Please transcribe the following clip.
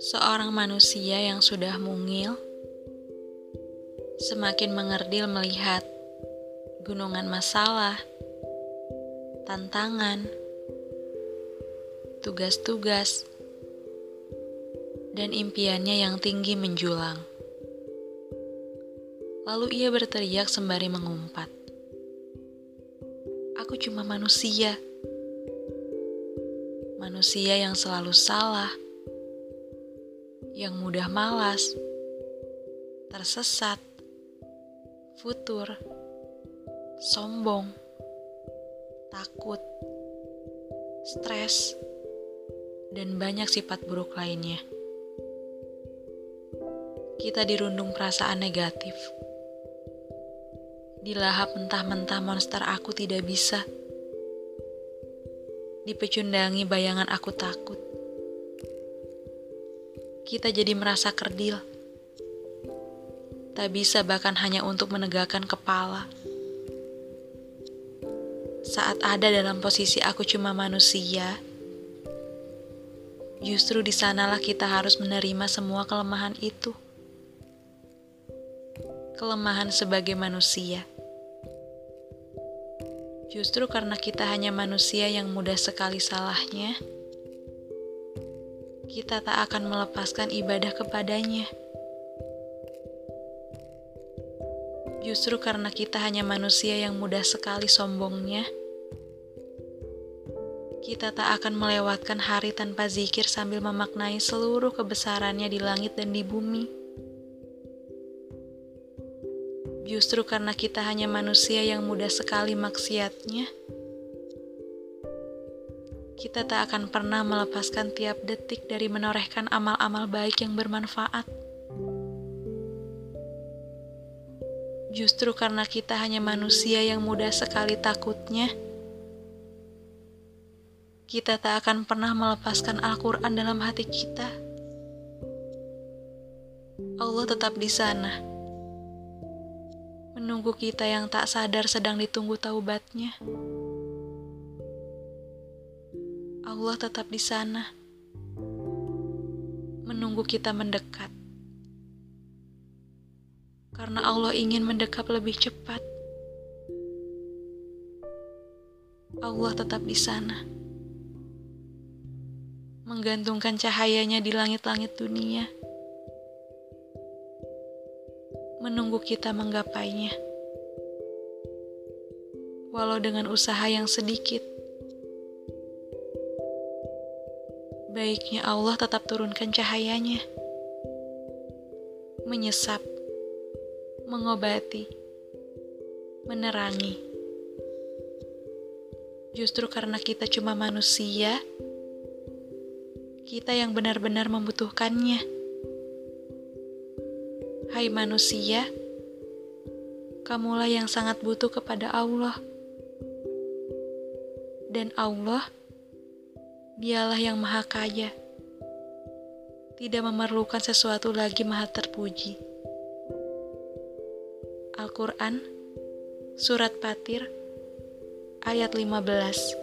Seorang manusia yang sudah mungil semakin mengerdil melihat gunungan masalah, tantangan, tugas-tugas, dan impiannya yang tinggi menjulang. Lalu ia berteriak sembari mengumpat, "Aku cuma manusia, manusia yang selalu salah." yang mudah malas, tersesat, futur, sombong, takut, stres, dan banyak sifat buruk lainnya. Kita dirundung perasaan negatif. Dilahap mentah-mentah monster aku tidak bisa. Dipecundangi bayangan aku takut kita jadi merasa kerdil. Tak bisa bahkan hanya untuk menegakkan kepala. Saat ada dalam posisi aku cuma manusia, justru di sanalah kita harus menerima semua kelemahan itu. Kelemahan sebagai manusia. Justru karena kita hanya manusia yang mudah sekali salahnya, kita tak akan melepaskan ibadah kepadanya. Justru karena kita hanya manusia yang mudah sekali sombongnya, kita tak akan melewatkan hari tanpa zikir sambil memaknai seluruh kebesarannya di langit dan di bumi. Justru karena kita hanya manusia yang mudah sekali maksiatnya, kita tak akan pernah melepaskan tiap detik dari menorehkan amal-amal baik yang bermanfaat. Justru karena kita hanya manusia yang mudah sekali takutnya, kita tak akan pernah melepaskan Al-Quran dalam hati kita. Allah tetap di sana, menunggu kita yang tak sadar sedang ditunggu taubatnya. Allah tetap di sana, menunggu kita mendekat. Karena Allah ingin mendekat lebih cepat. Allah tetap di sana, menggantungkan cahayanya di langit-langit dunia, menunggu kita menggapainya, walau dengan usaha yang sedikit. baiknya Allah tetap turunkan cahayanya, menyesap, mengobati, menerangi. Justru karena kita cuma manusia, kita yang benar-benar membutuhkannya. Hai manusia, kamulah yang sangat butuh kepada Allah. Dan Allah Dialah yang maha kaya, tidak memerlukan sesuatu lagi maha terpuji. Al-Quran, Surat Fatir, ayat 15